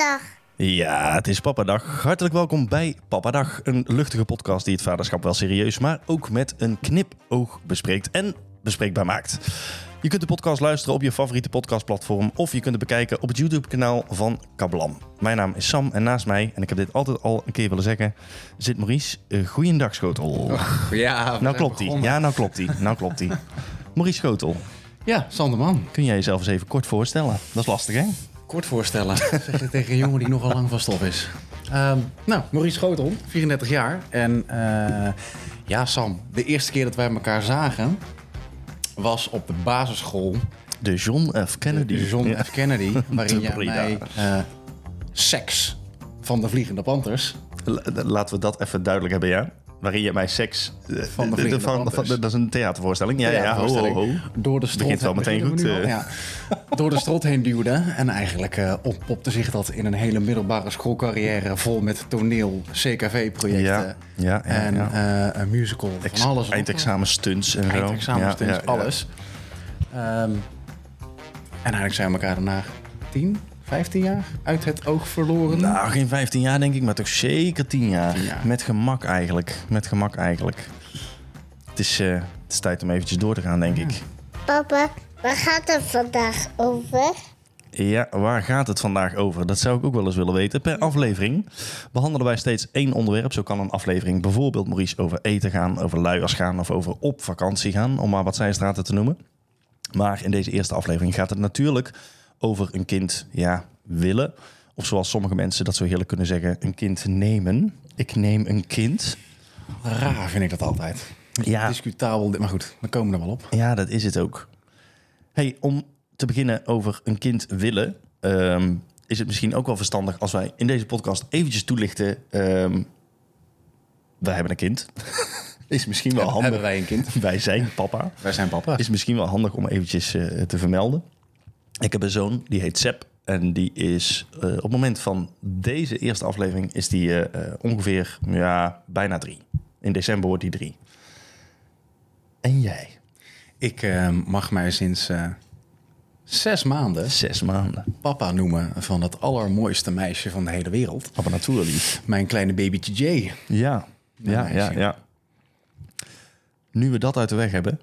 Papadag. Ja, het is Papadag. Hartelijk welkom bij Papadag. Een luchtige podcast die het vaderschap wel serieus, maar ook met een knipoog bespreekt en bespreekbaar maakt. Je kunt de podcast luisteren op je favoriete podcastplatform of je kunt het bekijken op het YouTube-kanaal van Kablam. Mijn naam is Sam en naast mij, en ik heb dit altijd al een keer willen zeggen, zit Maurice. Uh, goeiedag, Schotel. Ja, nou klopt hij. Ja, nou klopt hij. Nou klopt hij. Maurice Schotel. Ja, Sanderman. Kun jij jezelf eens even kort voorstellen? Dat is lastig, hè? Kort voorstellen, zeg je tegen een jongen die nogal lang van stof is. Um, nou, Maurice Schotel, 34 jaar. En uh, ja, Sam, de eerste keer dat wij elkaar zagen was op de basisschool. De John F. Kennedy. De John F. Kennedy, waarin jij mij uh, seks van de Vliegende Panthers... Laten we dat even duidelijk hebben, ja? Waarin je mij seks... Eh, van de, de van, van, Dat is een theatervoorstelling. Ja, ja, ho, ho, ho. Door de strot Begint wel meteen goed. Uh. Ja. Door de strot heen duwde. En eigenlijk uh, ontpopte zich dat in een hele middelbare schoolcarrière... vol met toneel, CKV-projecten ja, ja, en uh, een musical. Ex van alles. Eindexamen stunts en zo. Eindexamen stunts, alles. Um, en eigenlijk zijn we elkaar daarna tien, 15 jaar uit het oog verloren? Nou, geen 15 jaar denk ik, maar toch zeker 10 jaar. Met gemak eigenlijk. Met gemak eigenlijk. Het is, uh, het is tijd om eventjes door te gaan, denk ik. Papa, waar gaat het vandaag over? Ja, waar gaat het vandaag over? Dat zou ik ook wel eens willen weten. Per aflevering behandelen wij steeds één onderwerp. Zo kan een aflevering bijvoorbeeld, Maurice, over eten gaan, over luiers gaan of over op vakantie gaan, om maar wat zijstraten te noemen. Maar in deze eerste aflevering gaat het natuurlijk over een kind ja, willen. Of zoals sommige mensen dat zo heerlijk kunnen zeggen, een kind nemen. Ik neem een kind. Raar vind ik dat altijd. Ja. Discutabel, maar goed, we komen er wel op. Ja, dat is het ook. Hey, om te beginnen over een kind willen, ehm, is het misschien ook wel verstandig als wij in deze podcast eventjes toelichten. Um, wij hebben een kind. is misschien wel handig. Hebben wij een kind? wij zijn papa. Wij zijn papa. Is misschien wel handig om eventjes uh, te vermelden. Ik heb een zoon, die heet Sep. En die is uh, op het moment van deze eerste aflevering is die uh, ongeveer ja, bijna drie. In december wordt hij drie. En jij? Ik mag mij sinds zes maanden... Zes maanden. Papa noemen van het allermooiste meisje van de hele wereld. Papa natuurlijk. Mijn kleine babytje Jay. Ja, ja, ja, ja. Nu we dat uit de weg hebben,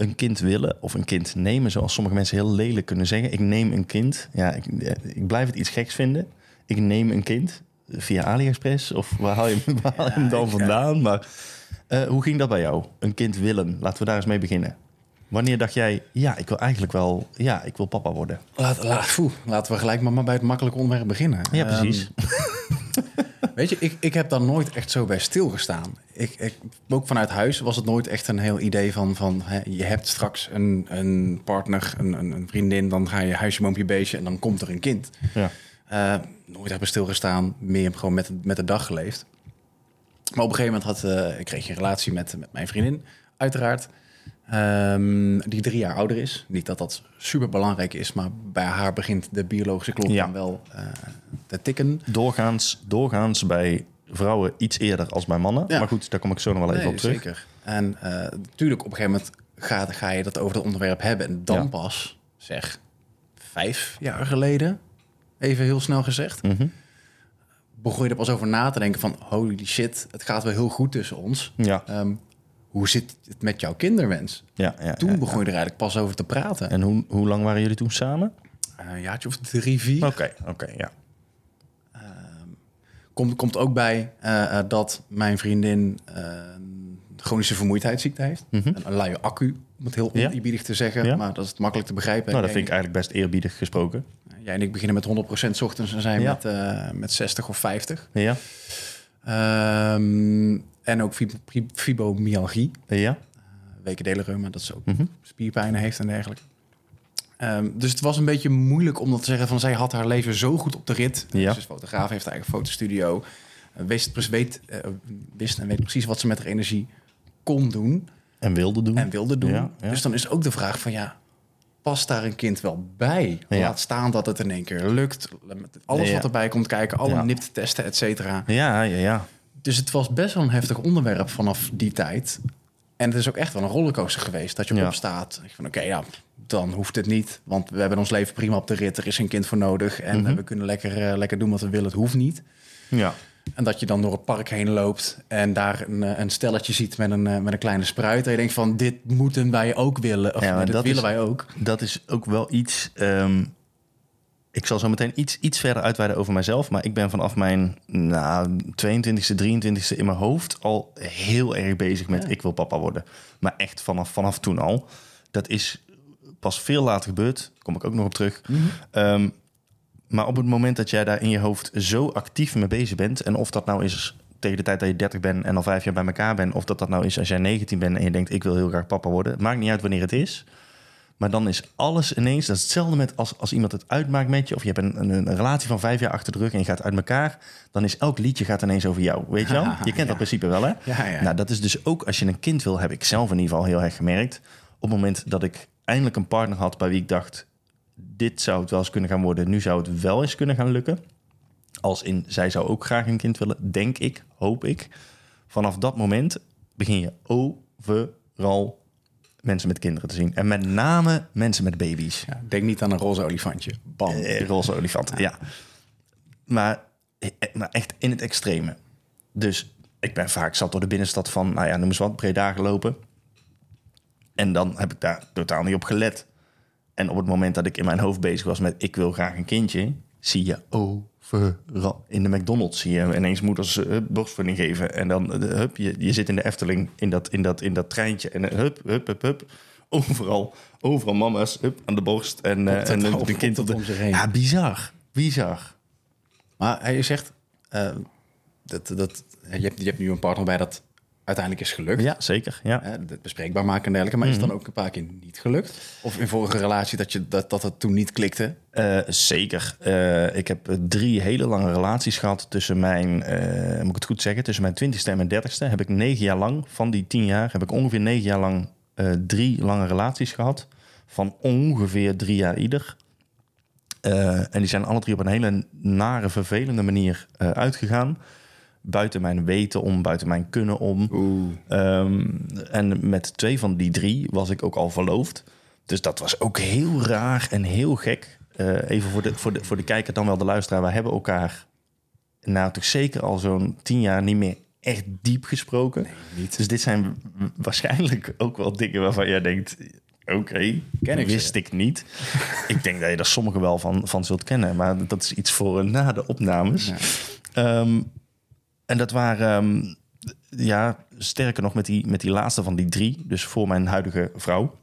een kind willen of een kind nemen, zoals sommige mensen heel lelijk kunnen zeggen. Ik neem een kind. Ja, ik, ik blijf het iets geks vinden. Ik neem een kind via AliExpress of waar haal je, waar haal je hem dan vandaan? Maar uh, hoe ging dat bij jou? Een kind willen. Laten we daar eens mee beginnen. Wanneer dacht jij, ja, ik wil eigenlijk wel, ja, ik wil papa worden? Laat, laat, laten we gelijk maar, maar bij het makkelijke onderwerp beginnen. Ja, precies. Um, Weet je, ik, ik heb daar nooit echt zo bij stilgestaan. Ik, ik, ook vanuit huis was het nooit echt een heel idee van... van hè, je hebt straks een, een partner, een, een, vriendin... dan ga je huisje, moompje, beestje en dan komt er een kind. Ja. Uh, nooit bij stilgestaan, meer gewoon met, met de dag geleefd. Maar op een gegeven moment had, uh, ik kreeg een relatie met, met mijn vriendin, uiteraard... Um, die drie jaar ouder is. Niet dat dat super belangrijk is, maar bij haar begint de biologische klok ja. dan wel uh, te tikken. Doorgaans, doorgaans bij vrouwen iets eerder als bij mannen. Ja. Maar goed, daar kom ik zo nog wel even nee, op terug. Zeker. En natuurlijk, op een gegeven moment ga, ga je dat over het onderwerp hebben. En dan ja. pas, zeg, vijf jaar geleden, even heel snel gezegd... Mm -hmm. begon je er pas over na te denken van... holy shit, het gaat wel heel goed tussen ons. Ja. Um, hoe zit het met jouw kinderwens? Ja, ja, toen ja, begon je er eigenlijk pas over te praten. En hoe, hoe lang waren jullie toen samen? Uh, een jaartje of drie, vier. Oké, okay, oké, okay, ja. Uh, komt, komt ook bij uh, dat mijn vriendin chronische vermoeidheidsziekte heeft. Mhm. Mm -hmm. Een, luie accu, om het heel oneerbiedig te zeggen. Ja? Maar dat is het makkelijk te begrijpen. Nou, dat vind ik eigenlijk best eerbiedig gesproken. Jij en ik beginnen met 100% ochtends en zijn met, met 60 of 50. Ja. Um, en ook fibromyalgie. Ja. Uh, wekendelenreuma, dat ze ook mm -hmm. spierpijnen heeft en dergelijke. Um, dus het was een beetje moeilijk om dat te zeggen van zij had haar leven zo goed op de rit. Ja. Ze is fotograaf, heeft haar eigen fotostudio. Uh, wist, weet, uh, wist en weet precies wat ze met haar energie kon doen. En wilde doen. En wilde doen. Ja, ja. Dus dan is ook de vraag van ja, past daar een kind wel bij? Ja. Laat staan dat het in één keer lukt. Met alles wat erbij komt kijken, alle Ja. NIPT-testen, et cetera. Ja, ja, ja. Dus het was best wel een heftig onderwerp vanaf die tijd. En het is ook echt wel een rollercoaster geweest. Dat je opstaat. Ik van oké, ja, dan hoeft het niet. Want we hebben ons leven prima op de rit. Er is een kind voor nodig. En Mhm. we kunnen lekker, eh, lekker doen wat we willen. Het hoeft niet. Ja. En dat je dan door het park heen loopt en daar een, eh, een stelletje ziet met een, eh, met een kleine spruit. En je denkt van, dit moeten wij ook willen. Of Ja, dit dat willen is- wij ook. Dat is ook wel iets. ehm, ik zal zo meteen iets, iets verder uitweiden over mijzelf. Maar ik ben vanaf mijn nou, 22e, 23e in mijn hoofd al heel erg bezig met Ja. ik wil papa worden. Maar echt vanaf, vanaf toen al. Dat is pas veel later gebeurd. Daar kom ik ook nog op terug. Ehm, maar op het moment dat jij daar in je hoofd zo actief mee bezig bent... en of dat nou is tegen de tijd dat je 30 bent en al vijf jaar bij elkaar bent... of dat dat nou is als jij 19 bent en je denkt... ik wil heel graag papa worden. Het maakt niet uit wanneer het is. Maar dan is alles ineens... dat is hetzelfde met als, als iemand het uitmaakt met je... of je hebt een, een, een relatie van vijf jaar achter de rug en je gaat uit elkaar... dan is elk liedje gaat ineens over jou. Weet je wel? Je kent Ja. dat principe wel, hè? Ja, ja. Nou, dat is dus ook als je een kind wil... heb ik zelf in ieder geval heel erg gemerkt... op het moment dat ik eindelijk een partner had... bij wie ik dacht... dit zou het wel eens kunnen gaan worden... nu zou het wel eens kunnen gaan lukken... Als in, zij zou ook graag een kind willen, denk ik, hoop ik. Vanaf dat moment begin je overal mensen met kinderen te zien. En met name mensen met baby's. Ja, denk niet aan een roze olifantje. Bam. Eh, roze olifant, ja. Maar, eh, maar echt in het extreme. Dus ik ben vaak zat door de binnenstad van, nou ja, noem eens wat, Breda gelopen. En dan heb ik daar totaal niet op gelet. En op het moment dat ik in mijn hoofd bezig was met, ik wil graag een kindje, zie je overal. In de McDonald's zie je ineens moeders uh, borstvoeding geven. En dan, uh, hup, je, je zit in de Efteling in dat, in dat, in dat treintje. En uh, hup, hup, hup, hup. Overal, overal mama's, hup, aan de borst. En, uh, en een op- kind op de... om zich heen. Ja, bizar. Bizar. Maar hij zegt, eh, dat, dat, je, hebt, je hebt nu een partner bij dat uiteindelijk is gelukt. Ja, zeker. Ja. Het bespreekbaar maken en dergelijke. Maar is het dan ook een paar keer niet gelukt? Of in vorige relatie dat, je, dat, dat het toen niet klikte? Eh, zeker. Eh, ik heb drie hele lange relaties gehad tussen mijn, eh, moet ik het goed zeggen, tussen mijn twintigste en mijn dertigste. Heb ik negen jaar lang, van die tien jaar, heb ik ongeveer negen jaar lang eh, drie lange relaties gehad. Van ongeveer drie jaar ieder. Eh, en die zijn alle drie op een hele nare, vervelende manier eh, uitgegaan. Buiten mijn weten om, buiten mijn kunnen om. Ehm, en met twee van die drie was ik ook al verloofd. Dus dat was ook heel raar en heel gek. Eh, even voor de, voor, de, voor de kijker, dan wel de luisteraar. We hebben elkaar nou toch zeker al zo'n tien jaar niet meer echt diep gesproken. niet. Dus dit zijn waarschijnlijk ook wel dingen waarvan jij denkt... Oké, Ken ik ze. wist ik niet. ik denk dat je er sommige wel van, van zult kennen. Maar dat is iets voor na de opnames. Ja. Ehm, en dat waren, ehm, ja, sterker nog met die, met die laatste van die drie, dus voor mijn huidige vrouw.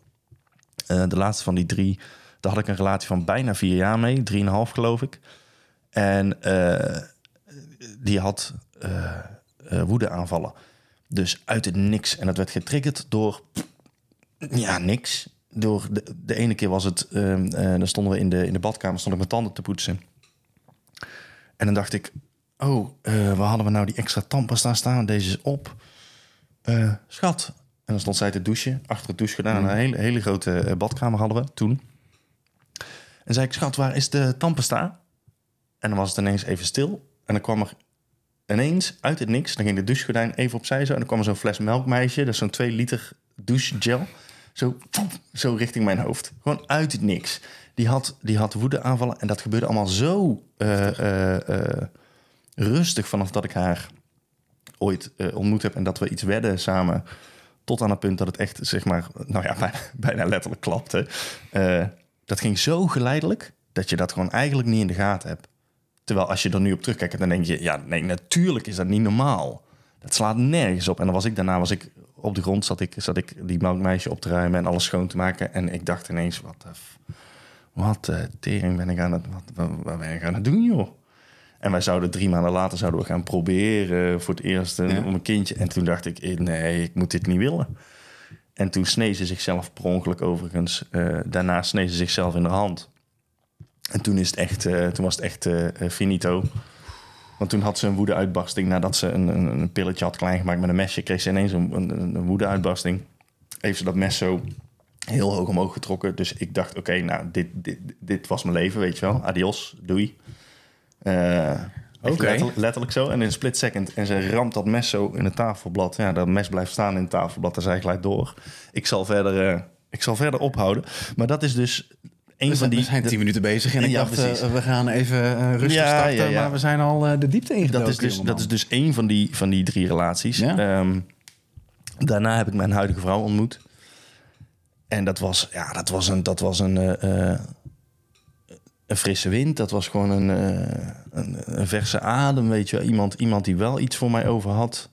Eh, de laatste van die drie, daar had ik een relatie van bijna vier jaar mee, drieënhalf geloof ik. En eh, die had eh eh, woedeaanvallen. Dus uit het niks. En dat werd getriggerd door, ja, niks. Door de, de ene keer was het, ehm, eh, dan stonden we in de, in de badkamer, stond ik mijn tanden te poetsen. En dan dacht ik, oh, eh, waar hadden we nou die extra tandpasta staan? Deze is op. Eh, schat. En dan stond zij te douchen, achter het douche gedaan. Een hele, hele grote eh, badkamer hadden we toen. En zei ik, schat, waar is de tandpasta? En dan was het ineens even stil. En dan kwam er ineens uit het niks. Dan ging de douchegordijn even opzij zo. En dan kwam er zo'n fles melkmeisje. Dat is zo'n 2 liter douchegel. Zo, zo richting mijn hoofd. Gewoon uit het niks. Die had, die had woede aanvallen. En dat gebeurde allemaal zo rustig vanaf dat ik haar ooit eh, ontmoet heb. En dat we iets werden samen. Tot aan het punt dat het echt, zeg maar, nou ja, bijna, letterlijk klapte. Eh, dat ging zo geleidelijk dat je dat gewoon eigenlijk niet in de gaten hebt. Terwijl als je er nu op terugkijkt, dan denk je, ja, nee, natuurlijk is dat niet normaal. Dat slaat nergens op. En dan was ik daarna, was ik op de grond, zat ik, zat ik die melkmeisje op te ruimen en alles schoon te maken. En ik dacht ineens, wat de, wat tering ben ik aan het, wat, wat ben ik aan het doen, joh? En wij zouden drie maanden later zouden we gaan proberen voor het eerst een, Ja. om een kindje. En toen dacht ik, eh, nee, ik moet dit niet willen. En toen sneed ze zichzelf per ongeluk overigens. eh, daarna sneed ze zichzelf in de hand. En toen, is het echt, eh, toen was het echt eh, eh, finito. Want toen had ze een woedeuitbarsting. Nadat ze een, een, een pilletje had kleingemaakt met een mesje... kreeg ze ineens een, een, een woedeuitbarsting. Heeft ze dat mes zo heel hoog omhoog getrokken. Dus ik dacht, oké, nou, dit, dit, dit was mijn leven, weet je wel. Adios, doei. Eh, Oké. letterlijk, letterlijk zo. En in een split second. En ze ramt dat mes zo in het tafelblad. Ja, dat mes blijft staan in het tafelblad. Daar zei ik gelijk door. Ik zal verder... eh, ik zal verder ophouden. Maar dat is dus een We van die... we zijn tien minuten bezig en ik Ja, dacht, eh, we gaan even rustig Ja, starten. ja. Maar we zijn al de diepte ingedoken, dat, is dus, dat is dus één van die, van die drie relaties. Ehm, daarna heb ik mijn huidige vrouw ontmoet. En dat was, ja, dat was een, dat was een, een frisse wind. Dat was gewoon een, eh, een, een verse adem, weet je. Iemand, iemand die wel iets voor mij over had.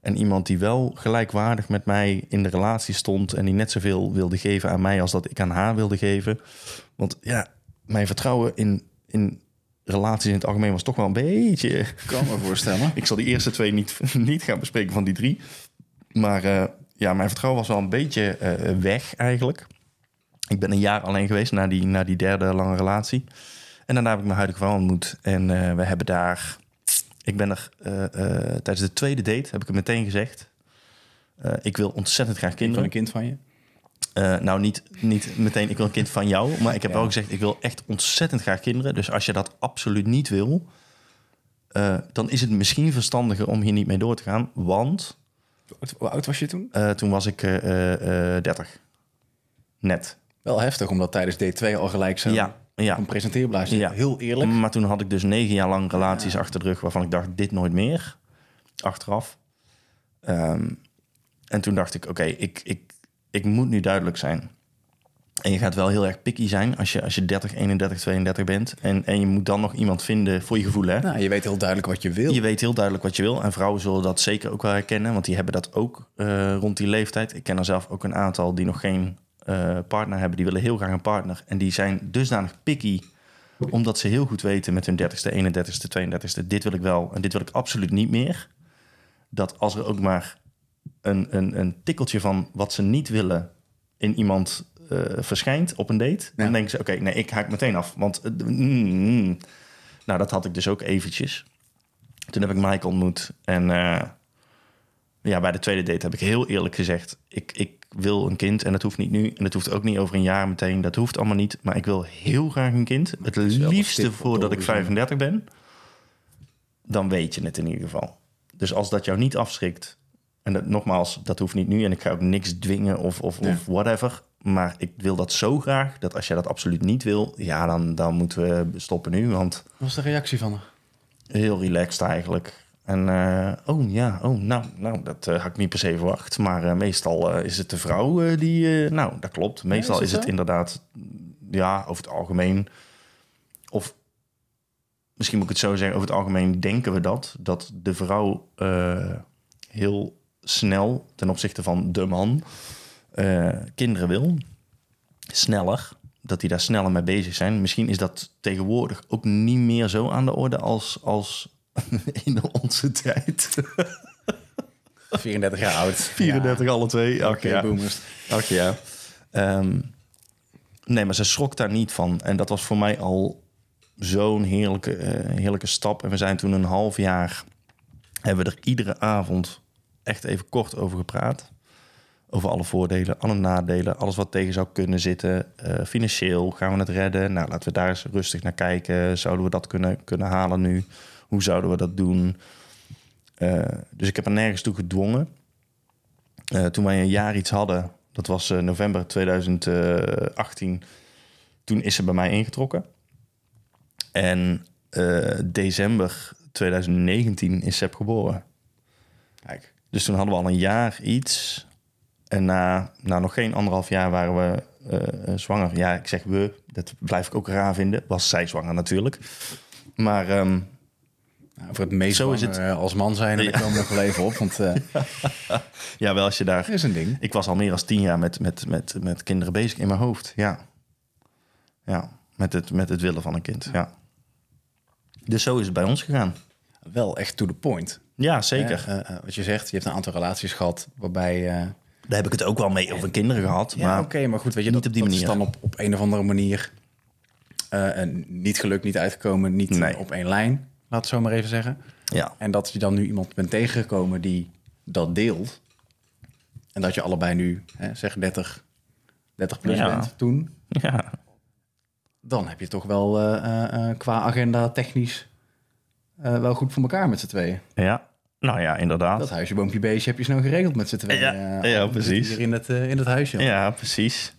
En iemand die wel gelijkwaardig met mij in de relatie stond. En die net zoveel wilde geven aan mij als dat ik aan haar wilde geven. Want ja, mijn vertrouwen in, in relaties in het algemeen was toch wel een beetje... kan me voorstellen. Ik zal die eerste twee niet, niet gaan bespreken van die drie. Maar eh, ja, mijn vertrouwen was wel een beetje eh, weg eigenlijk. Ik ben een jaar alleen geweest na die, na die derde lange relatie. En daarna heb ik mijn huidige vrouw ontmoet. En eh, we hebben daar... Ik ben er eh, eh, tijdens de tweede date, heb ik het meteen gezegd... ik wil ontzettend graag kinderen. een kind van je? Nou, niet, niet meteen, ik wil een kind van jou. Maar ik heb Ja. wel gezegd, ik wil echt ontzettend graag kinderen. Dus als je dat absoluut niet wil... dan is het misschien verstandiger om hier niet mee door te gaan. Want Hoe oud- was je toen? toen was ik eh, eh, eh, 30. Net. Wel heftig, omdat tijdens D2 al gelijk zo Ja, ja. een presenteerblaas. Ja. Heel eerlijk. Maar toen had ik dus negen jaar lang relaties achter de rug... waarvan ik dacht, dit nooit meer. Achteraf. Ehm, en toen dacht ik, oké, ik, ik, ik moet nu duidelijk zijn. En je gaat wel heel erg picky zijn als je, als je 30, 31, 32 bent. En, en je moet dan nog iemand vinden voor je gevoel, hè? Nou, je weet heel duidelijk wat je wil. Je weet heel duidelijk wat je wil. En vrouwen zullen dat zeker ook wel herkennen, want die hebben dat ook eh, rond die leeftijd. Ik ken er zelf ook een aantal die nog geen eh, partner hebben. Die willen heel graag een partner. En die zijn dusdanig picky, omdat ze heel goed weten met hun 30ste, 31ste, 32ste: dit wil ik wel en dit wil ik absoluut niet meer. Dat als er ook maar een, een, een tikkeltje van wat ze niet willen in iemand eh, verschijnt op een date, Ja. dan denken ze: oké, nee, ik haak meteen af. Want eh, mm, mm. nou, dat had ik dus ook eventjes. Toen heb ik Mike ontmoet. En ja, bij de tweede date heb ik heel eerlijk gezegd... Ik, ik wil een kind en dat hoeft niet nu. En dat hoeft ook niet over een jaar meteen. Dat hoeft allemaal niet. Maar ik wil heel graag een kind. Het liefste voordat ik horizon. 35 ben. Dan weet je het in ieder geval. Dus als dat jou niet afschrikt... En dat, nogmaals, dat hoeft niet nu. En ik ga ook niks dwingen of, of, of whatever. Maar ik wil dat zo graag... dat als jij dat absoluut niet wil... ja, dan, dan moeten we stoppen nu. Want Wat was de reactie van haar? Heel relaxed eigenlijk. En eh, oh ja, oh, nou, nou dat eh, had ik niet per se verwacht. Maar eh, meestal is het de vrouw die... nou, dat klopt. Meestal is is, het het zo? inderdaad, ja, over het algemeen... Of misschien moet ik het zo zeggen, over het algemeen denken we dat. Dat de vrouw heel snel ten opzichte van de man kinderen wil. Sneller. Dat die daar sneller mee bezig zijn. Misschien is dat tegenwoordig ook niet meer zo aan de orde als, als in onze tijd. 34 jaar oud. 34 alle twee. Oké, ja. boomers. Ach ja. Ehm, nee, maar ze schrok daar niet van. En dat was voor mij al zo'n heerlijke, eh, heerlijke stap. En we zijn toen een half jaar... hebben we er iedere avond echt even kort over gepraat. Over alle voordelen, alle nadelen, alles wat tegen zou kunnen zitten. Eh, financieel, gaan we het redden? Nou, laten we daar eens rustig naar kijken. Zouden we dat kunnen, kunnen halen nu? Hoe zouden we dat doen? Eh, dus ik heb er nergens toe gedwongen. Eh, toen wij een jaar iets hadden, dat was eh, november 2018, toen is ze bij mij ingetrokken. En december 2019 is Seb geboren. Kijk. Dus toen hadden we al een jaar iets. En na, na nog geen anderhalf jaar waren we zwanger. Ja, ik zeg we, dat blijf ik ook raar vinden. Was zij zwanger natuurlijk. Maar ehm, Nou, voor het meest Zo is het. eh, als man zijn, en daar komen nog wel even op. Want eh ja, wel als je daar is een ding. Ik was al meer dan tien jaar met, met, met, met kinderen bezig in mijn hoofd. Ja. Ja, met het, met het willen van een kind. Ja. Dus zo is het bij ons gegaan. Wel echt to the point. Ja, zeker. Eh, wat je zegt, je hebt een aantal relaties gehad waarbij... Daar heb ik het ook wel mee over kinderen gehad. ja, maar oké, maar goed, weet je, niet dat, op die manier. is dan op, op een of andere manier niet gelukt, niet uitgekomen, niet Nee. op één lijn, laat het zo maar even zeggen. ja, En dat je dan nu iemand bent tegengekomen die dat deelt. En dat je allebei nu, hè, zeg 30, 30 plus Ja. bent toen. ja, Dan heb je toch wel eh, eh, eh, qua agenda technisch eh, wel goed voor elkaar met z'n tweeën. ja. Nou ja, inderdaad. Dat huisje, boompje, beestje heb je snel geregeld met z'n tweeën. Ja, ja, precies. Hier in het, in het huisje. Ja, precies.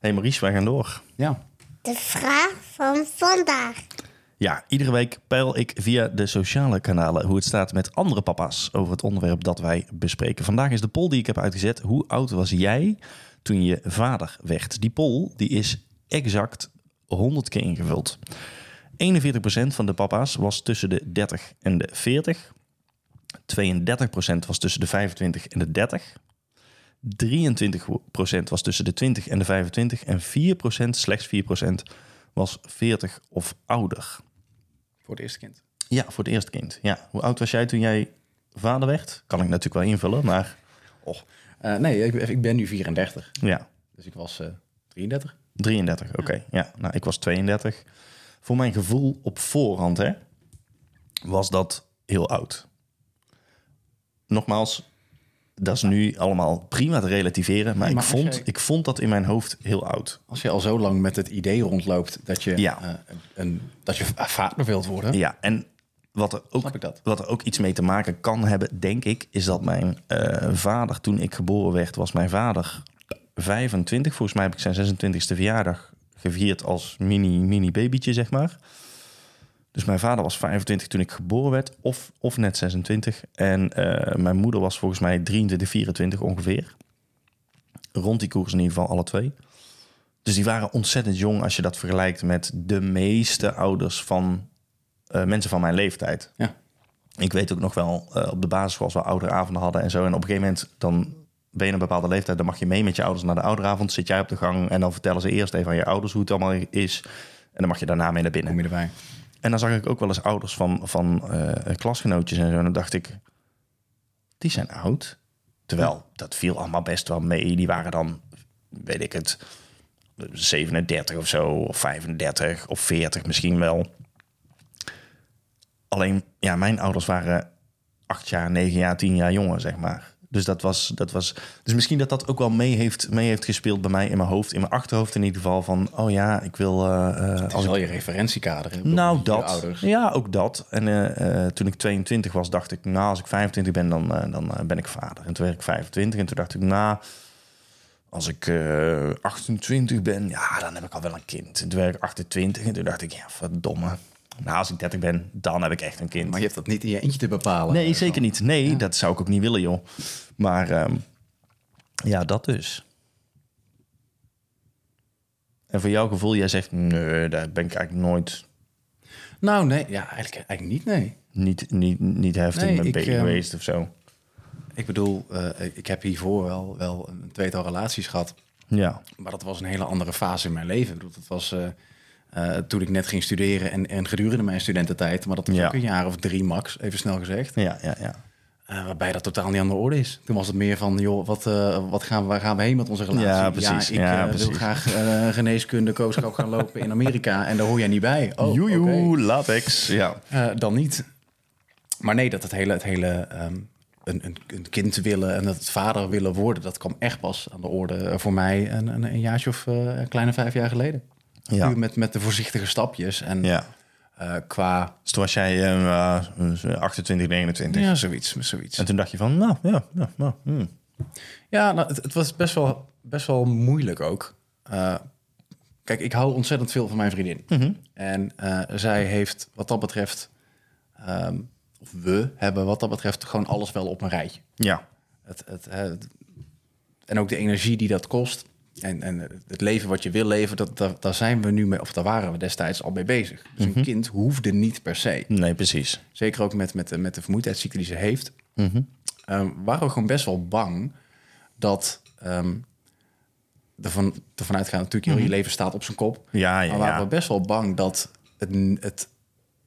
hey Maurice, wij gaan door. Ja. De vraag van vandaag. Ja, iedere week peil ik via de sociale kanalen hoe het staat met andere papa's over het onderwerp dat wij bespreken. Vandaag is de poll die ik heb uitgezet. Hoe oud was jij toen je vader werd? Die poll die is exact 100 keer ingevuld. 41% van de papa's was tussen de 30 en de 40. 32% was tussen de 25 en de 30. 23% was tussen de 20 en de 25. En 4%, slechts 4%, was 40 of ouder. Voor het eerste kind. Ja, voor het eerste kind. Ja. Hoe oud was jij toen jij vader werd? Kan ik natuurlijk wel invullen, maar Oh. Eh, nee, ik, ik ben nu 34. ja, Dus ik was eh 33. 33. Oké, ja. Nou, ik was 32. Voor mijn gevoel op voorhand, hè, was dat heel oud. Nogmaals, dat is nu allemaal prima te relativeren, maar, Nee, maar ik, vond, jij- ik vond dat in mijn hoofd heel oud. Als je al zo lang met het idee rondloopt dat je, Ja. eh, een, dat je vader wilt worden, Ja, en wat er, ook, wat er ook iets mee te maken kan hebben, denk ik, is dat mijn eh, vader, toen ik geboren werd, was mijn vader 25. Volgens mij heb ik zijn 26e verjaardag gevierd als mini, mini babytje, zeg maar. Dus mijn vader was 25 toen ik geboren werd, of, of net 26. En eh, mijn moeder was volgens mij 23, 24 ongeveer. Rond die koers in ieder geval, alle twee. Dus die waren ontzettend jong als je dat vergelijkt met de meeste ouders van eh, mensen van mijn leeftijd. Ja. Ik weet ook nog wel eh, op de basisschool als we ouderavonden hadden en zo. En op een gegeven moment dan ben je een bepaalde leeftijd, dan mag je mee met je ouders naar de ouderavond. Zit jij op de gang en dan vertellen ze eerst even aan je ouders hoe het allemaal is. En dan mag je daarna mee naar binnen. kom je erbij. En dan zag ik ook wel eens ouders van, van eh, klasgenootjes en zo. En dan dacht ik, die zijn oud. Terwijl dat viel allemaal best wel mee. Die waren dan, weet ik het, 37 of zo, of 35 of 40 misschien wel. Alleen, ja, mijn ouders waren acht jaar, negen jaar, tien jaar jonger, zeg maar. Dus dat was, dat was. Dus misschien dat dat ook wel mee heeft, mee heeft gespeeld bij mij in mijn hoofd, in mijn achterhoofd in ieder geval. Van, oh ja, ik wil. eh, eh, Het als ik wel je referentiekader. hè? Nou, dat. Ja, ook dat. En eh, toen ik 22 was, dacht ik, nou, als ik 25 ben, dan, dan ben ik vader. En toen werd ik 25 en toen dacht ik, nou, als ik eh 28 ben, ja, dan heb ik al wel een kind. En toen werd ik 28 en toen dacht ik, ja, verdomme. Nou, als ik 30 ben, dan heb ik echt een kind. Maar je hebt dat niet in je eentje te bepalen. nee, zeker niet. Nee, dat zou ik ook niet willen, joh. Maar ehm, ja, dat dus. En voor jouw gevoel, jij zegt, nee, daar ben ik eigenlijk nooit Nou, nee, ja, eigenlijk, eigenlijk niet, nee. niet, niet, niet heftig Nee, mee bezig ehm, geweest of zo. Ik bedoel, eh, ik heb hiervoor wel, wel een tweetal relaties gehad. Ja, Maar dat was een hele andere fase in mijn leven. Ik bedoel, dat was eh, eh, toen ik net ging studeren en, en gedurende mijn studententijd. Maar dat was Ja. ook een jaar of drie max, even snel gezegd. ja, ja, ja. Eh, waarbij dat totaal niet aan de orde is. Toen was het meer van, joh, wat, eh, wat gaan we, waar gaan we heen met onze relatie? Ja, precies. ik Ja, eh, wil graag geneeskunde, kooschap gaan lopen in Amerika. En daar hoor jij niet bij. Oh, Joejoe, latex. Ja. Dan niet. Maar nee, dat het hele, het hele ehm, een, een, een kind willen en dat het vader willen worden, dat kwam echt pas aan de orde voor mij een, een, een jaartje of een kleine vijf jaar geleden. Ja. Met, met de voorzichtige stapjes en ja. Eh, qua... Dus toen was jij eh, eh, 28, 29. Ja, zoiets, zoiets. En toen dacht je van, nou, ja, ja, nou, hmm. Ja, nou, het, het was best wel, best wel moeilijk ook. Eh, kijk, ik hou ontzettend veel van mijn vriendin. Mhm. En eh, zij heeft wat dat betreft, ehm, of we hebben wat dat betreft gewoon alles wel op een rijtje. Ja, Het, het, het- en ook de energie die dat kost. En, en het leven wat je wil leven, dat, dat, daar zijn we nu mee, of daar waren we destijds al mee bezig. Dus Mhm. een kind hoefde niet per se. nee, precies. Zeker ook met, met, de- met de vermoeidheidsziekte die ze heeft. Mhm. Ehm, waren we gewoon best wel bang dat ehm ervan, ervan uitgaan, natuurlijk, heel je leven staat op zijn kop. Mhm. Ja, ja, maar waren ja. we best wel bang dat het, het,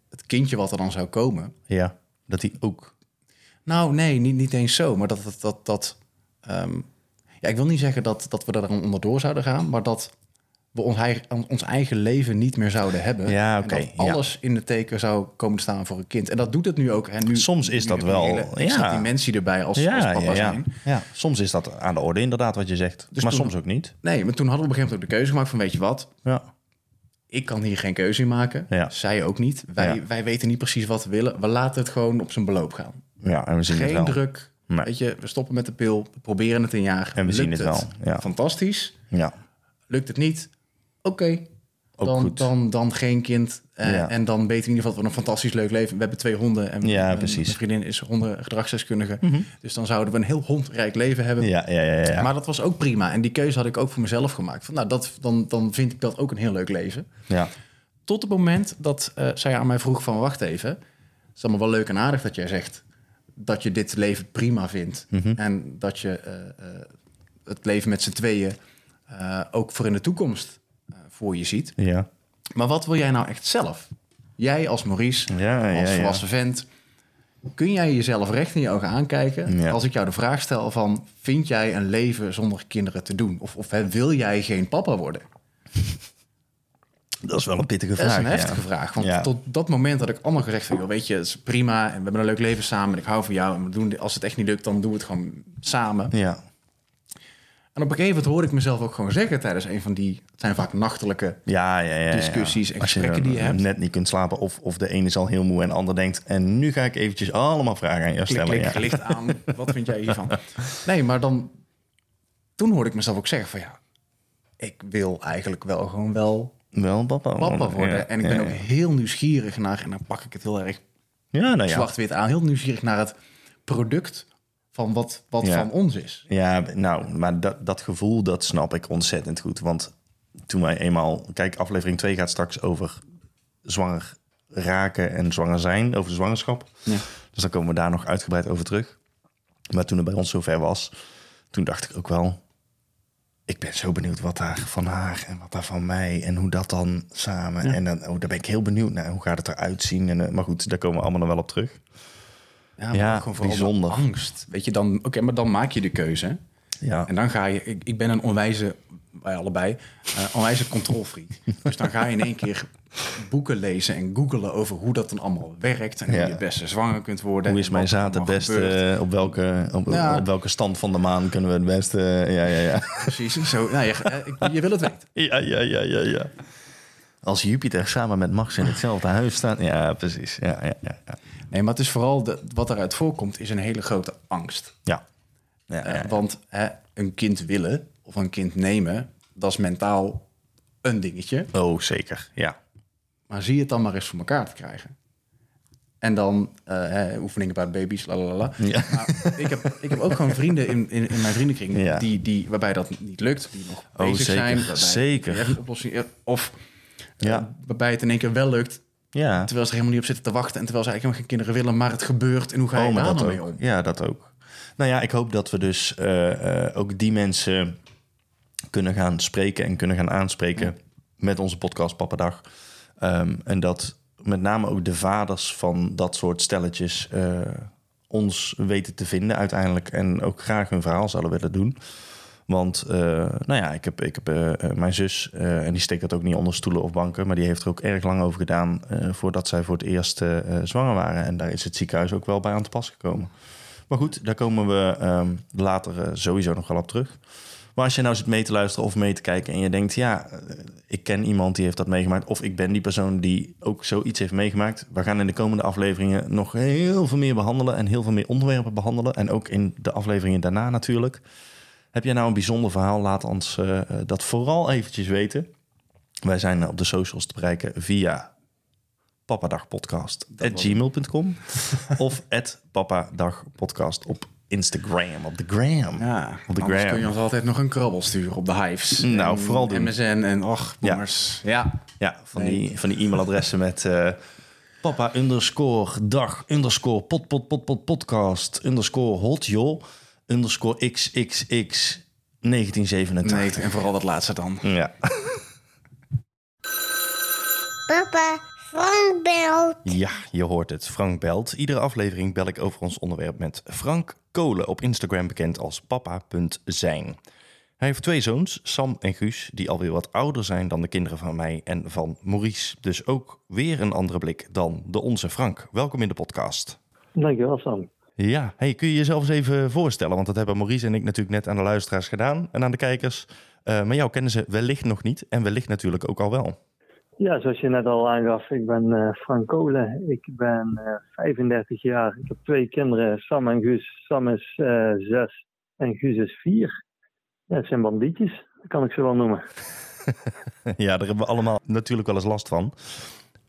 het kindje wat er dan zou komen, Ja, dat hij ook... Nou, nee, niet, niet eens zo. Maar dat... dat, dat, dat ehm, ja, ik wil niet zeggen dat, dat we dan onderdoor zouden gaan... maar dat we ons eigen, ons eigen leven niet meer zouden hebben. Ja, En oké, ja. alles in de teken zou komen te staan voor een kind. En dat doet het nu ook. Hè. Nu, Soms is nu dat wel, hele ja. dimensie erbij als, als Ja, papa ja, ja. zijn. ja. Soms is dat aan de orde, inderdaad, wat je zegt. Dus maar toen- soms ook niet. Nee, maar toen hadden we op een gegeven moment ook de keuze gemaakt van... weet je wat, Ja, ik kan hier geen keuze in maken. Ja. Zij ook niet. Wij, wij weten niet precies wat we willen. We laten het gewoon op zijn beloop gaan. ja en we zien het Geen wel. druk. Nee. Weet je, we stoppen met de pil, we proberen het een jaar. En we zien het wel, ja. Fantastisch. Ja, Lukt het niet? Oké, dan, dan, dan geen kind. Eh, Ja. En dan weten we in ieder geval dat we een fantastisch leuk leven. We hebben twee honden en Ja, mijn- precies. mijn vriendin is hondengedragsdeskundige. Dus dan zouden we een heel hondrijk leven hebben. Ja, ja, ja, ja. Maar dat was ook prima. En die keuze had ik ook voor mezelf gemaakt. Van, nou, dat, dan, dan vind ik dat ook een heel leuk leven. ja. Tot het moment dat eh, zij aan mij vroeg van... wacht even, het is allemaal wel leuk en aardig dat jij zegt... dat je dit leven prima vindt. Mhm. En dat je eh, eh, het leven met z'n tweeën... eh, ook voor in de toekomst voor je ziet. ja. Maar wat wil jij nou echt zelf? Jij als Maurice, Ja, als ja. volwassen vent... kun jij jezelf recht in je ogen aankijken... Ja. als ik jou de vraag stel van... vind jij een leven zonder kinderen te doen? Of, of wil jij geen papa worden? Dat is wel een pittige Dat vraag. is een ja. heftige vraag. Want Ja. tot dat moment had ik allemaal gezegd van... Joh, weet je, het is prima en we hebben een leuk leven samen... en ik hou van jou en we doen, als het echt niet lukt... dan doen we het gewoon samen. Ja. En op een gegeven moment hoorde ik mezelf ook gewoon zeggen... tijdens een van die... het zijn vaak nachtelijke... Ja, ja, ja, ja. Discussies en gesprekken die je hebt. net niet kunt slapen of, of de ene is al heel moe en de ander denkt... en nu ga ik eventjes allemaal vragen aan jou klik, stellen. klik, licht aan. Wat vind jij hiervan? Nee, maar dan... Toen hoorde ik mezelf ook zeggen van ja... ik wil eigenlijk wel gewoon wel Wel papa, papa worden. Ja, en ik ben ja. ook heel nieuwsgierig naar... en dan pak ik het heel erg Ja, nou ja. zwart-wit aan... heel nieuwsgierig naar het product van wat, wat van ons is. Ja, nou, maar dat, dat gevoel, dat snap ik ontzettend goed. Want toen wij eenmaal... Kijk, aflevering 2 gaat straks over zwanger raken en zwanger zijn. Over de zwangerschap. Ja. Dus dan komen we daar nog uitgebreid over terug. Maar toen het bij ons zover was, toen dacht ik ook wel... Ik ben zo benieuwd wat daar van haar en wat daar van mij... en hoe dat dan samen... En dan, oh, daar ben ik heel benieuwd naar. Hoe gaat het eruit zien? En, eh, maar goed, daar komen we allemaal nog wel op terug. Ja, gewoon vooral de bijzonder. angst. Weet je, dan, oké, maar dan maak je de keuze. Ja, En dan ga je, ik, ik ben een onwijze, wij allebei, eh onwijze controlfreak. dus dan ga je in één keer boeken lezen en googelen over hoe dat dan allemaal werkt. En hoe je het beste zwanger kunt worden. Hoe is mijn zaad het beste? Op welke, op, Ja. op welke stand van de maan kunnen we het beste? Ja, ja, ja. Precies, zo, nou, je, eh, je wil het weten. Ja, ja, ja, ja, ja. Als Jupiter samen met Mars in hetzelfde huis staat. Ja, precies. Ja, ja, ja. Ja. Nee, maar het is vooral, de, wat eruit voorkomt, is een hele grote angst. ja. ja, Eh, ja, ja. want hè, een kind willen of een kind nemen, dat is mentaal een dingetje. Oh, zeker. Ja. Maar zie het dan maar eens voor elkaar te krijgen. En dan eh, hè, oefeningen bij baby's, lalalala. Ja. Maar ik, heb, ik heb ook gewoon vrienden in, in, in mijn vriendenkring Ja. die, die, waarbij dat niet lukt, die nog Oh, bezig zeker, zijn. waarbij zeker. een oplossing, eh, of eh, Ja. waarbij het in één keer wel lukt, Ja. terwijl ze er helemaal niet op zitten te wachten en terwijl ze eigenlijk helemaal geen kinderen willen, maar het gebeurt. En hoe ga je Oh, daar dat nou mee om? Ja, dat ook. Nou ja, ik hoop dat we dus ook die mensen kunnen gaan spreken en kunnen gaan aanspreken met onze podcast Pappadag. Ehm, en dat met name ook de vaders van dat soort stelletjes eh, ons weten te vinden uiteindelijk. En ook graag hun verhaal zouden willen doen. Want, eh, nou ja, ik heb, ik heb eh, mijn zus, en die steekt dat ook niet onder stoelen of banken, maar die heeft er ook erg lang over gedaan voordat zij voor het eerst zwanger waren. En daar is het ziekenhuis ook wel bij aan te pas gekomen. Maar goed, daar komen we ehm, later sowieso nog wel op terug. Maar als je nou zit mee te luisteren of mee te kijken en je denkt, ja, eh, ik ken iemand die heeft dat meegemaakt, of ik ben die persoon die ook zoiets heeft meegemaakt. We gaan in de komende afleveringen nog heel veel meer behandelen en heel veel meer onderwerpen behandelen. En ook in de afleveringen daarna natuurlijk. Heb jij nou een bijzonder verhaal? Laat ons eh, eh, dat vooral eventjes weten. Wij zijn op de socials te bereiken via papadagpodcast.gmail.com of at papadagpodcast op Instagram, op de gram. Ja, Op de gram. kun je ons altijd nog een krabbel sturen op de Hives. Nou, En vooral doen. MSN en och, Ja. boomers. Ja. Ja, van, Nee. die, van die e-mailadressen met eh, papa underscore dag underscore pot pot pot pot podcast underscore hot joh underscore xxx 1987. Nee, en vooral dat laatste dan. Ja. Papa, Frank belt. ja, je hoort het. Frank belt. Iedere aflevering bel ik over ons onderwerp met Frank Kolen, op Instagram bekend als papa.zijn. Hij heeft twee zoons, Sam en Guus, die alweer wat ouder zijn dan de kinderen van mij en van Maurice. Dus ook weer een andere blik dan de onze Frank. Welkom in de podcast. Dankjewel, Sam. Ja, hey, kun je jezelf eens even voorstellen? Want dat hebben Maurice en ik natuurlijk net aan de luisteraars gedaan en aan de kijkers. Eh, maar jou kennen ze wellicht nog niet en wellicht natuurlijk ook al wel. Ja, zoals je net al aangaf, ik ben eh, Frank Kolen. Ik ben eh, 35 jaar. Ik heb twee kinderen, Sam en Guus. Sam is eh, zes en Guus is vier. Ja, het zijn bandietjes. dat kan ik ze wel noemen. ja, daar hebben we allemaal natuurlijk wel eens last van.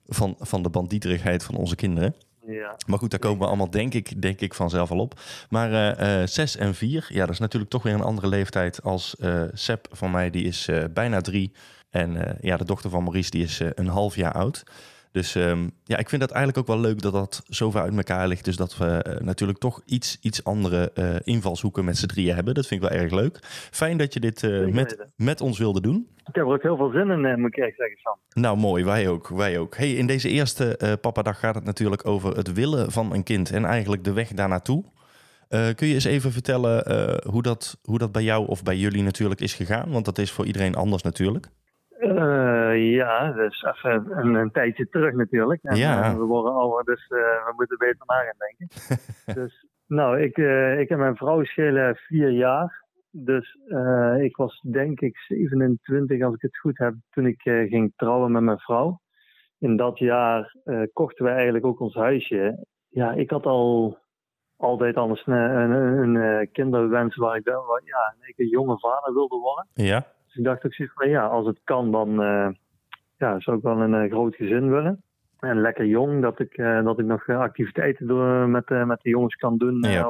Van, van de bandieterigheid van onze kinderen. Ja. Maar goed, daar komen we allemaal denk ik, denk ik vanzelf al op. Maar eh, eh, zes en vier, ja, dat is natuurlijk toch weer een andere leeftijd als eh Seb van mij. Die is eh, bijna drie. En eh, ja, de dochter van Maurice, die is eh, een half jaar oud. Dus ehm, ja, ik vind dat eigenlijk ook wel leuk dat dat zo ver uit elkaar ligt. Dus dat we eh, natuurlijk toch iets, iets andere invalshoeken met z'n drieën hebben. Dat vind ik wel erg leuk. Fijn dat je dit met, met ons wilde doen. Ik heb er ook heel veel zin in, moet ik echt zeggen, Sam. Nou, mooi. Wij ook. Wij ook. Hey, in deze eerste Papadag gaat het natuurlijk over het willen van een kind en eigenlijk de weg daar naartoe. Eh, kun je eens even vertellen hoe, dat, hoe dat bij jou of bij jullie natuurlijk is gegaan? Want dat is voor iedereen anders natuurlijk. Eh, ja, dus even een, een tijdje terug natuurlijk. En, Ja. eh, we worden ouder, dus eh, we moeten beter na gaan denken. dus, nou, ik, eh, ik en mijn vrouw schelen vier jaar. Dus ik was denk ik 27, als ik het goed heb, toen ik ging trouwen met mijn vrouw. In dat jaar kochten wij eigenlijk ook ons huisje. Ja, ik had al altijd al een, een, een, kinderwens waar ik wel, ja, ik een jonge vader wilde worden. Ja, Ik dacht ook zoiets van ja, als het kan, dan eh, ja, zou ik wel een eh, groot gezin willen. En lekker jong, dat ik, eh, dat ik nog activiteiten door, met, met de jongens kan doen. Ja,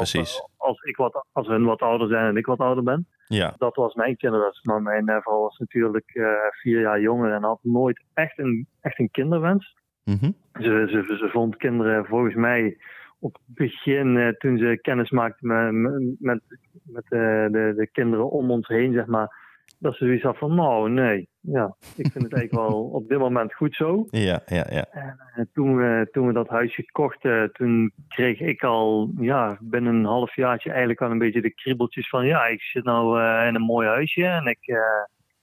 als- ik wat, als hun wat ouder zijn en ik wat ouder ben. ja, Dat was mijn kinderwens. Maar mijn vrouw was natuurlijk vier jaar jonger en had nooit echt een, echt een kinderwens. Mhm. Ze, ze, ze vond kinderen volgens mij op het begin, toen ze kennis maakte met, met, met de, de kinderen om ons heen, zeg maar, dat ze zoiets had van, nou nee, ja, ik vind het eigenlijk wel op dit moment goed zo. ja, ja, ja. En eh, toen, we, toen we dat huisje kochten, toen kreeg ik al, ja, binnen een halfjaartje eigenlijk al een beetje de kriebeltjes van, ja, ik zit nou eh, in een mooi huisje en ik, eh,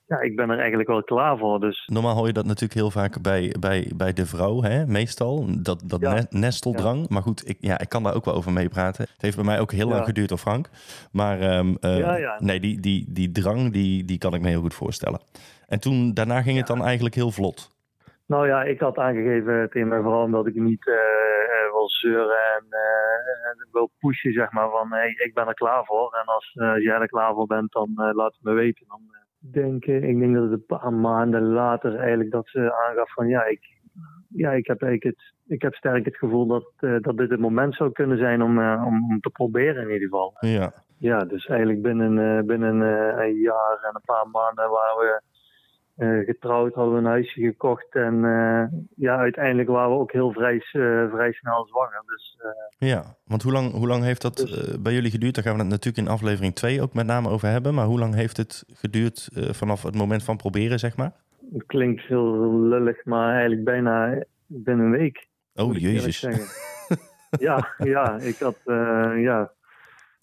ja, ik ben er eigenlijk wel klaar voor. Dus Normaal hoor je dat natuurlijk heel vaak bij, bij, bij de vrouw, hè? meestal. Dat, dat Ja. ne- nesteldrang. Maar goed, ik, ja, ik kan daar ook wel over meepraten. Het heeft bij mij ook heel Ja. lang geduurd, hoor Frank. Maar ehm, eh, nee, die, die, die drang, die, die kan ik me heel goed voorstellen. En toen, daarna ging het dan eigenlijk heel vlot. Nou ja, ik had aangegeven tegen mijn vrouw dat ik niet eh, eh, wil zeuren en wil pushen, zeg maar, van hey, ik ben er klaar voor. En als jij er klaar voor bent, dan laat het me weten. Dan eh, denk ik, denk dat het een paar maanden later eigenlijk dat ze aangaf van ja, ik, ja, ik heb eigenlijk het, ik heb sterk het gevoel dat, eh, dat dit het moment zou kunnen zijn om, eh, om, om te proberen in ieder geval. Ja, Ja, dus eigenlijk binnen, eh, binnen een jaar en een paar maanden waren we getrouwd, hadden we een huisje gekocht. En eh, ja, uiteindelijk waren we ook heel vrij, eh, vrij snel zwanger. Dus eh, ja. want hoe lang, hoe lang heeft dat Dus- eh, bij jullie geduurd? Daar gaan we het natuurlijk in aflevering 2 ook met name over hebben. Maar hoe lang heeft het geduurd eh, vanaf het moment van proberen, zeg maar? het klinkt heel lullig, maar eigenlijk bijna binnen een week. Oh, jezus. ja, ja, ik had eh, ja,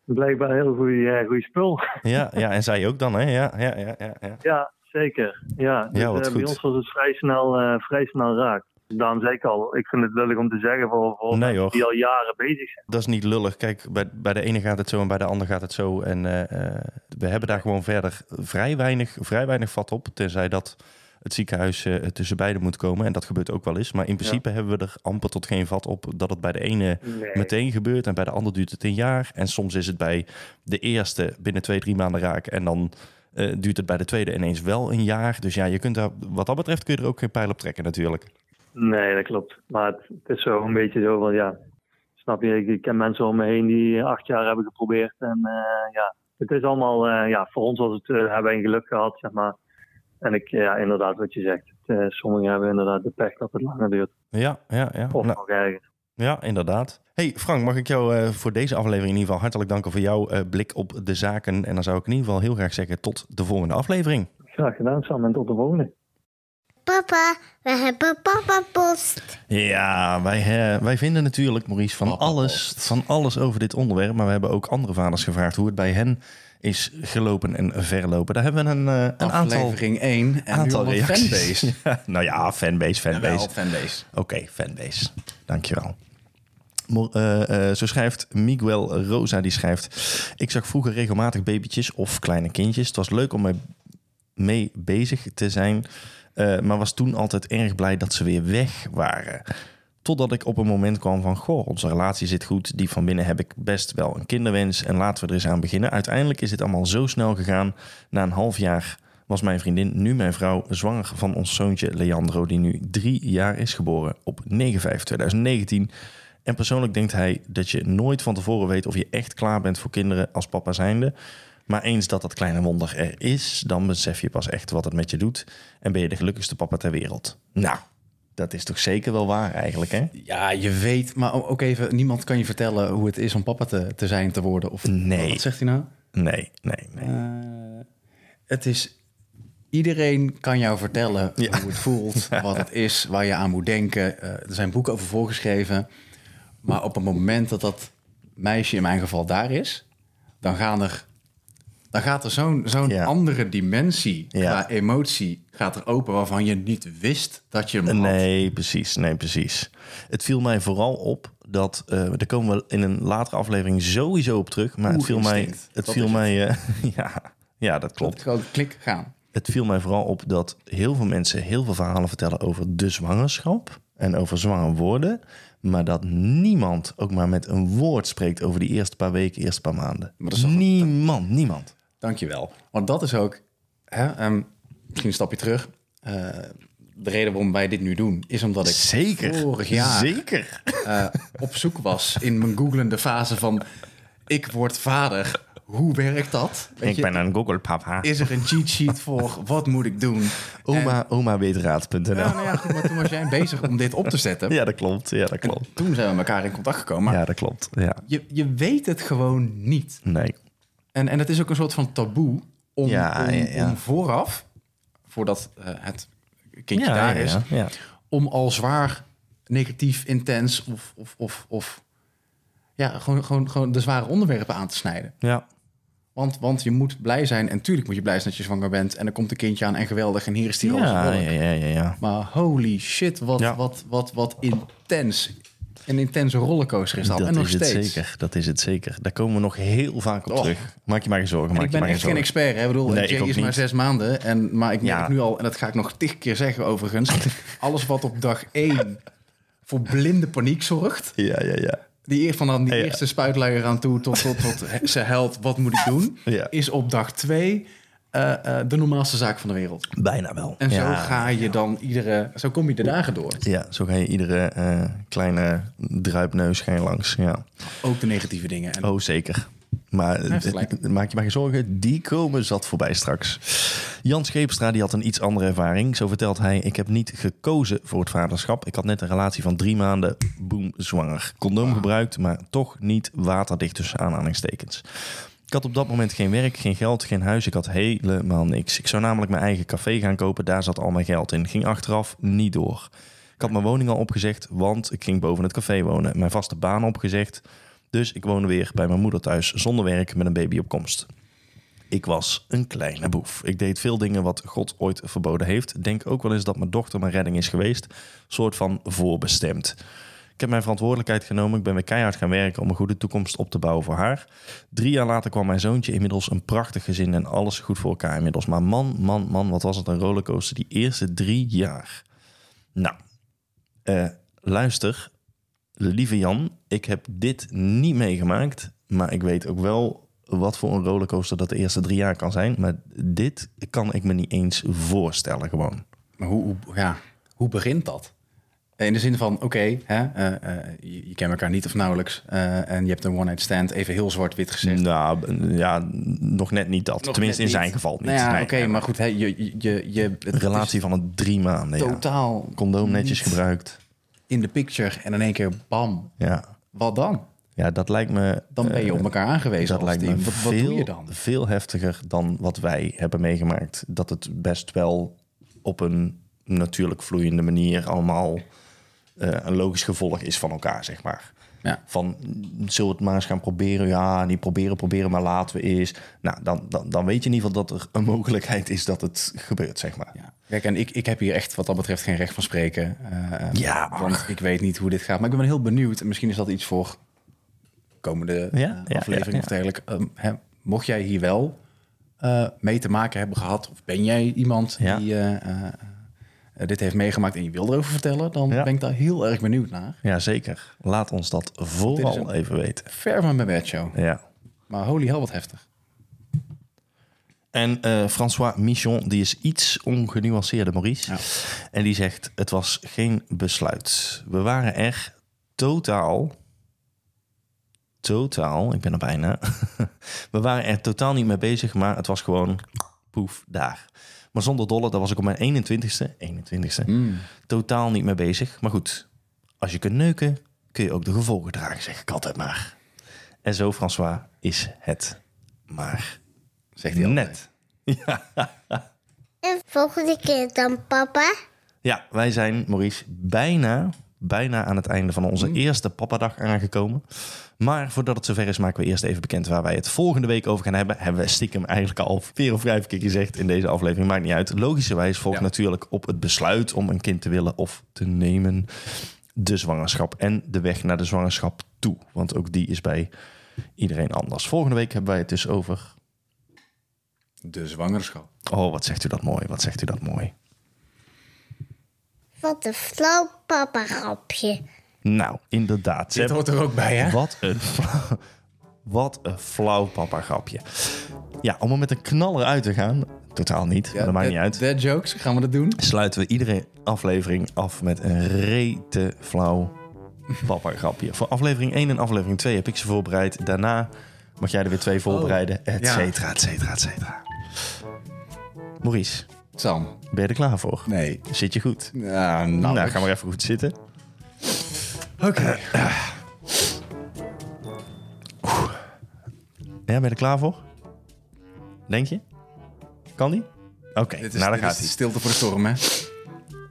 blijkbaar een heel goede spul. Ja, ja, en zij ook dan, hè? Ja, ja, ja, ja. ja. Ja, zeker. Ja, dus, Ja, wat eh, bij ons was het vrij snel, eh, vrij snel raak. Daarom zei ik al, ik vind het lullig om te zeggen voor, voor Nee, mensen hoor. die al jaren bezig zijn. Dat is niet lullig. Kijk, bij, bij de ene gaat het zo en bij de ander gaat het zo. En eh, we hebben daar gewoon verder vrij weinig, vrij weinig vat op. Tenzij dat het ziekenhuis eh, tussen beiden moet komen. En dat gebeurt ook wel eens. Maar in principe hebben we er amper tot geen vat op dat het bij de ene Nee. meteen gebeurt. En bij de ander duurt het een jaar. En soms is het bij de eerste binnen twee, drie maanden raak. En dan eh, duurt het bij de tweede ineens wel een jaar. Dus ja, je kunt daar, wat dat betreft kun je er ook geen pijl op trekken natuurlijk. Nee, dat klopt. Maar het, het is zo een beetje zo van, ja, snap je, ik, ken mensen om me heen die acht jaar hebben geprobeerd. En eh, ja, het is allemaal, ja, voor ons was het, hebben wij een geluk gehad, zeg maar. En ik, ja, inderdaad wat je zegt. Het, eh, sommigen hebben inderdaad de pech dat het langer duurt. Ja, ja, ja. Of Nou, nog erger. Ja, inderdaad. Hey Frank, mag ik jou eh, voor deze aflevering in ieder geval hartelijk danken voor jouw eh, blik op de zaken. En dan zou ik in ieder geval heel graag zeggen tot de volgende aflevering. Graag gedaan, Sam, en tot de volgende. Papa, we hebben papa post. Ja, wij, wij vinden natuurlijk, Maurice, van alles, van alles over dit onderwerp. Maar we hebben ook andere vaders gevraagd hoe het bij hen is gelopen en verlopen. Daar hebben we een, eh, een aantal, Aflevering 1 en aantal reacties. fanbase. Ja, nou ja, fanbase, fanbase. Jawel, fanbase. Oké, fanbase. Dankjewel. Eh, eh, zo schrijft Miguel Rosa, die schrijft... Ik zag vroeger regelmatig babytjes of kleine kindjes. Het was leuk om mee, mee bezig te zijn... maar was toen altijd erg blij dat ze weer weg waren. Totdat ik op een moment kwam van... Goh, onze relatie zit goed. Die van binnen heb ik best wel een kinderwens. En laten we er eens aan beginnen. Uiteindelijk is dit allemaal zo snel gegaan. Na een half jaar was mijn vriendin, nu mijn vrouw, zwanger van ons zoontje Leandro, die nu drie jaar is geboren op 9-5-2019. En persoonlijk denkt hij dat je nooit van tevoren weet of je echt klaar bent voor kinderen als papa zijnde. Maar eens dat dat kleine wonder er is, dan besef je pas echt wat het met je doet. En ben je de gelukkigste papa ter wereld. Nou, dat is toch zeker wel waar eigenlijk, hè? Ja, je weet, maar ook even, niemand kan je vertellen hoe het is om papa te, te zijn, te worden. Of, Nee. Wat zegt hij nou? Nee, nee, nee. Eh, het is, iedereen kan jou vertellen Ja. hoe het voelt, wat het is, waar je aan moet denken. Eh, er zijn boeken over voorgeschreven. Maar op het moment dat dat meisje in mijn geval daar is, dan, gaan er, dan gaat er zo'n zo'n Ja. andere dimensie Ja. qua emotie gaat er open waarvan je niet wist dat je hem had. Nee, precies. Nee, precies. Het viel mij vooral op dat, eh daar komen we in een latere aflevering sowieso op terug, maar het viel mij, het Dat viel het. mij, eh, ja, ja, dat klopt. Gewoon klik gaan. Het viel mij vooral op dat heel veel mensen heel veel verhalen vertellen over de zwangerschap en over zwanger worden, maar dat niemand ook maar met een woord spreekt over die eerste paar weken, eerste paar maanden. Maar dat is niemand, niemand. Dankjewel. Want dat is ook, hè, ehm, misschien een stapje terug. Eh, de reden waarom wij dit nu doen, is omdat ik Zeker. vorig jaar Zeker. eh, op zoek was in mijn googlende fase van... ik word vader, hoe werkt dat? Weet Ik je, ben een Google papa. Is er een cheat sheet voor, wat moet ik doen? Oma, omaweetraad.nl. Nou, nou ja, goed, maar toen was jij bezig om dit op te zetten. Ja, dat klopt. Ja, dat klopt. Toen zijn we met elkaar in contact gekomen. Ja, dat klopt. Ja. je, je weet het gewoon niet. Nee. En, en het is ook een soort van taboe om, Ja, om, ja, om vooraf, voordat eh, het kindje Ja, daar is, om al zwaar negatief, intens of, of, of, of ja, gewoon, gewoon, gewoon de zware onderwerpen aan te snijden. Ja. Want, want je moet blij zijn. En tuurlijk moet je blij zijn dat je zwanger bent. En er komt een kindje aan en geweldig. En hier is die roze Ja, wolk. ja, ja, ja, ja. Maar holy shit, wat, Ja. wat, wat, wat intens. Een intense rollercoaster is dat. Dat en nog is het steeds. zeker. Dat is het zeker. Daar komen we nog heel vaak op Och. terug. Maak je maar geen zorgen. En Maak ik je ben maar echt geen geen expert. Hè? Ik bedoel, Nee, Jay ik is maar niet. zes maanden. En, maar ik merk Ja. nu al, en dat ga ik nog tig keer zeggen overigens. alles wat op dag één voor blinde paniek zorgt. Ja, ja, ja. Die van dan die Ja. eerste spuitluier aan toe tot, tot, tot ze helpt, wat moet ik doen? Is op dag twee eh, eh, de normaalste zaak van de wereld. Bijna wel. En ja. zo ga je dan iedere, zo kom je de dagen door. Ja, zo ga je iedere eh, kleine druipneus ga je langs. Ja. Ook de negatieve dingen. En Oh, zeker. Maar maak je maar geen zorgen, die komen zat voorbij straks. Jan Scheepstra die had een iets andere ervaring. Zo vertelt hij, ik heb niet gekozen voor het vaderschap. Ik had net een relatie van drie maanden, boem, zwanger. Condoom gebruikt, maar toch niet waterdicht tussen aanhalingstekens. Ik had op dat moment geen werk, geen geld, geen huis. Ik had helemaal niks. Ik zou namelijk mijn eigen café gaan kopen. Daar zat al mijn geld in. Ging achteraf niet door. Ik had mijn woning al opgezegd, want ik ging boven het café wonen. Mijn vaste baan opgezegd. Dus ik woonde weer bij mijn moeder thuis zonder werk met een baby op komst. Ik was een kleine boef. Ik deed veel dingen wat God ooit verboden heeft. Denk ook wel eens dat mijn dochter mijn redding is geweest. Soort van voorbestemd. Ik heb mijn verantwoordelijkheid genomen. Ik ben weer keihard gaan werken om een goede toekomst op te bouwen voor haar. Drie jaar later kwam mijn zoontje inmiddels een prachtig gezin en alles goed voor elkaar inmiddels. Maar man, man, man, wat was het een rollercoaster die eerste drie jaar. Nou, eh, luister, lieve Jan, ik heb dit niet meegemaakt, maar ik weet ook wel wat voor een rollercoaster dat de eerste drie jaar kan zijn. Maar dit kan ik me niet eens voorstellen gewoon. Maar hoe, hoe, ja, hoe begint dat? In de zin van, oké, eh, eh, je, je kent elkaar niet of nauwelijks. eh, en je hebt een one-night stand, even heel zwart-wit gezegd. Nou, ja, nog net niet dat. Nog Tenminste, in zijn geval niet. Nou ja, Nee, oké, maar goed, je, je, je, het Een relatie van een drie maanden, is ja. totaal Condoom netjes gebruikt. in de picture en in één keer bam. Ja. Wat dan? ja, dat lijkt me... Dan ben je eh, op elkaar aangewezen. Dat als lijkt me team. Wat, wat veel, doe je dan? veel heftiger dan wat wij hebben meegemaakt. Dat het best wel op een natuurlijk vloeiende manier allemaal eh, een logisch gevolg is van elkaar, zeg maar. Ja. Van, zullen we het maar eens gaan proberen? Ja, niet proberen, proberen, maar laten we eens. Nou, dan, dan, dan weet je in ieder geval dat er een mogelijkheid is dat het gebeurt, zeg maar. Ja. Kijk, en ik, ik heb hier echt wat dat betreft geen recht van spreken. eh, Ja, ach. want ik weet niet hoe dit gaat. Maar ik ben heel benieuwd. En misschien is dat iets voor komende Ja, eh, ja, aflevering ja, of dergelijke. Hè, mocht jij hier wel eh, mee te maken hebben gehad... of ben jij iemand Ja. die eh, eh, eh, dit heeft meegemaakt... en je wil erover vertellen... dan Ja. ben ik daar heel erg benieuwd naar. Ja, zeker. Laat ons dat vooral even weten. Ver van mijn bedshow. Ja. Maar holy hell, wat heftig. En eh, François Michon, die is iets ongenuanceerder, Maurice. Ja. En die zegt, het was geen besluit. We waren er totaal... Totaal, ik ben er bijna. We waren er totaal niet mee bezig, maar het was gewoon poef, daar. Maar zonder dolle, daar was ik op mijn 21ste, 21ste, Mm. totaal niet mee bezig. Maar goed, als je kunt neuken, kun je ook de gevolgen dragen, zeg ik altijd maar. En zo, François, is het maar Zegt hij net. Ja. En volgende keer dan, papa. ja, wij zijn, Maurice, bijna, bijna aan het einde van onze eerste papadag aangekomen. Maar voordat het zover is, maken we eerst even bekend waar wij het volgende week over gaan hebben. Hebben we stiekem eigenlijk al vier of vijf keer gezegd in deze aflevering. Maakt niet uit. Logischerwijs volgt Ja. natuurlijk op het besluit om een kind te willen of te nemen de zwangerschap en de weg naar de zwangerschap toe. Want ook die is bij iedereen anders. Volgende week hebben wij het dus over... De zwangerschap. Oh, wat zegt u dat mooi. Wat zegt u dat mooi. Wat een flauw papa grapje. Nou, inderdaad. Dit hoort er ook bij, hè? Wat een, wat een flauw papa grapje. Ja, om er met een knaller uit te gaan, totaal niet, maar dat maakt niet uit. Dead jokes, gaan we dat doen? Sluiten we iedere aflevering af met een rete flauw papa grapje. Voor aflevering 1 en aflevering 2 heb ik ze voorbereid. Daarna mag jij er weer twee voorbereiden, et ja. cetera, et cetera, et cetera. Maurice, Sam. ben je er klaar voor? Nee. Zit je goed? Ja, nou. Nou, ga maar even goed zitten. Oké. Ja, ben je er klaar voor? Denk je? Kan die? Oké, is, nou dit gaat is hij. stilte voor de storm, hè?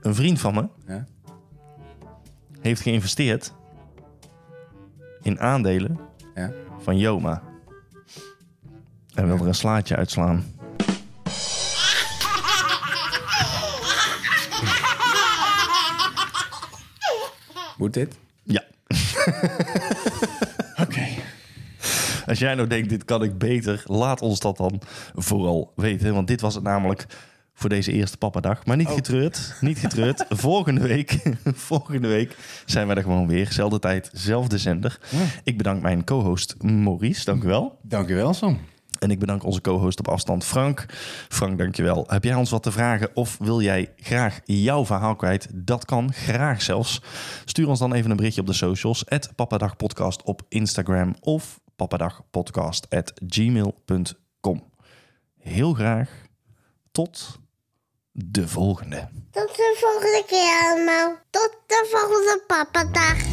Een vriend van me Ja. heeft geïnvesteerd in aandelen Ja. van Joma. En wil er een slaatje uitslaan. Moet dit? Ja. Oké. Als jij nou denkt, dit kan ik beter, laat ons dat dan vooral weten. Want dit was het namelijk voor deze eerste papadag. Maar niet getreurd, niet getreurd. volgende, week, volgende week zijn wij er gewoon weer. Zelfde tijd, zelfde zender. Ik bedank mijn co-host Maurice, dank u wel. Dankjewel, Sam. En ik bedank onze co-host op afstand, Frank. Frank, dankjewel. Heb jij ons wat te vragen of wil jij graag jouw verhaal kwijt? Dat kan, graag zelfs. Stuur ons dan even een berichtje op de socials. papadagpodcast op Instagram of papadagpodcast.gmail.com. Heel graag tot de volgende. Tot de volgende keer allemaal. Tot de volgende papadag.